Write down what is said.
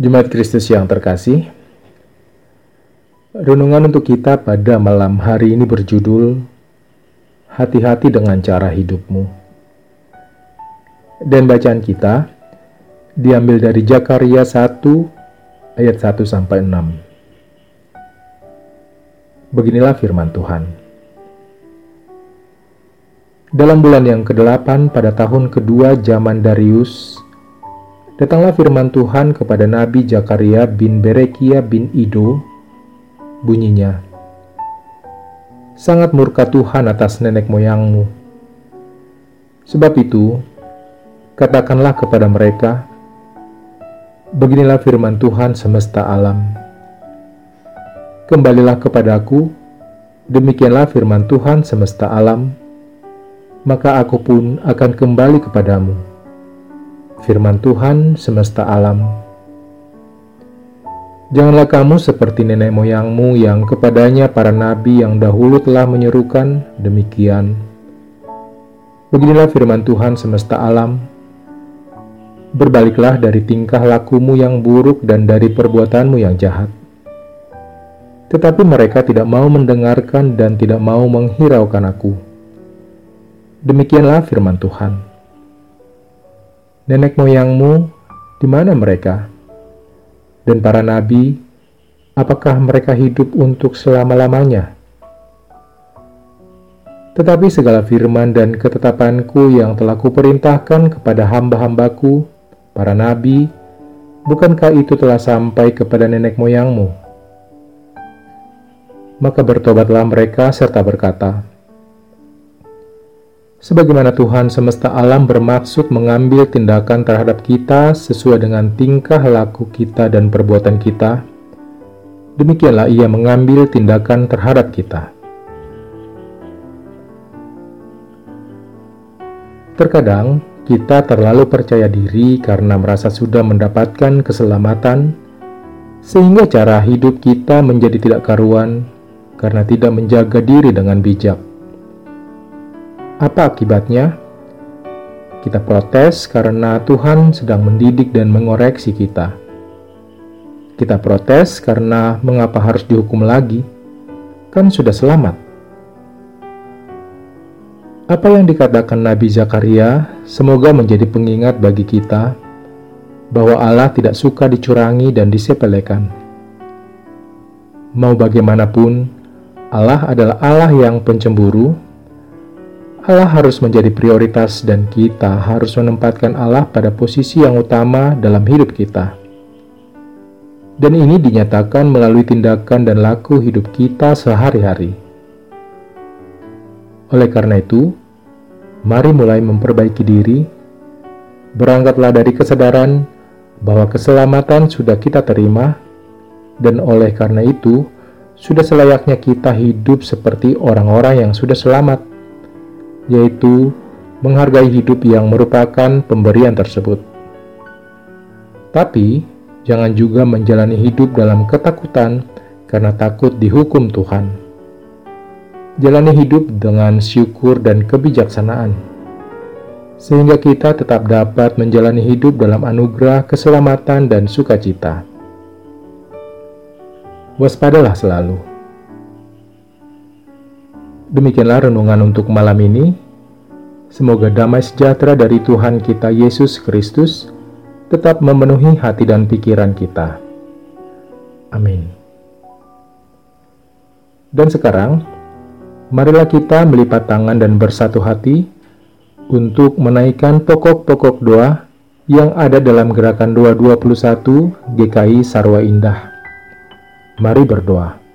Jemaat Kristus yang terkasih, renungan untuk kita pada malam hari ini berjudul Hati-hati dengan cara hidupmu. Dan bacaan kita diambil dari Jakaria 1 ayat 1 sampai 6. Beginilah firman Tuhan. Dalam bulan yang ke-8 pada tahun kedua zaman Darius, Datanglah firman Tuhan kepada Nabi Zakaria bin Berekia bin Ido, bunyinya, Sangat murka Tuhan atas nenek moyangmu. Sebab itu, katakanlah kepada mereka, Beginilah firman Tuhan semesta alam. Kembalilah kepadaku, demikianlah firman Tuhan semesta alam, maka aku pun akan kembali kepadamu firman Tuhan semesta alam. Janganlah kamu seperti nenek moyangmu yang kepadanya para nabi yang dahulu telah menyerukan demikian. Beginilah firman Tuhan semesta alam. Berbaliklah dari tingkah lakumu yang buruk dan dari perbuatanmu yang jahat. Tetapi mereka tidak mau mendengarkan dan tidak mau menghiraukan aku. Demikianlah firman Tuhan nenek moyangmu, di mana mereka? Dan para nabi, apakah mereka hidup untuk selama-lamanya? Tetapi segala firman dan ketetapanku yang telah kuperintahkan kepada hamba-hambaku, para nabi, bukankah itu telah sampai kepada nenek moyangmu? Maka bertobatlah mereka serta berkata, Sebagaimana Tuhan semesta alam bermaksud mengambil tindakan terhadap kita sesuai dengan tingkah laku kita dan perbuatan kita, demikianlah Ia mengambil tindakan terhadap kita. Terkadang kita terlalu percaya diri karena merasa sudah mendapatkan keselamatan, sehingga cara hidup kita menjadi tidak karuan karena tidak menjaga diri dengan bijak. Apa akibatnya? Kita protes karena Tuhan sedang mendidik dan mengoreksi kita. Kita protes karena mengapa harus dihukum lagi? Kan sudah selamat. Apa yang dikatakan Nabi Zakaria semoga menjadi pengingat bagi kita bahwa Allah tidak suka dicurangi dan disepelekan. Mau bagaimanapun, Allah adalah Allah yang pencemburu Allah harus menjadi prioritas dan kita harus menempatkan Allah pada posisi yang utama dalam hidup kita. Dan ini dinyatakan melalui tindakan dan laku hidup kita sehari-hari. Oleh karena itu, mari mulai memperbaiki diri. Berangkatlah dari kesadaran bahwa keselamatan sudah kita terima, dan oleh karena itu, sudah selayaknya kita hidup seperti orang-orang yang sudah selamat yaitu menghargai hidup yang merupakan pemberian tersebut. Tapi, jangan juga menjalani hidup dalam ketakutan karena takut dihukum Tuhan. Jalani hidup dengan syukur dan kebijaksanaan, sehingga kita tetap dapat menjalani hidup dalam anugerah keselamatan dan sukacita. Waspadalah selalu Demikianlah renungan untuk malam ini. Semoga damai sejahtera dari Tuhan kita Yesus Kristus tetap memenuhi hati dan pikiran kita. Amin. Dan sekarang, marilah kita melipat tangan dan bersatu hati untuk menaikkan pokok-pokok doa yang ada dalam gerakan 221 GKI Sarwa Indah. Mari berdoa.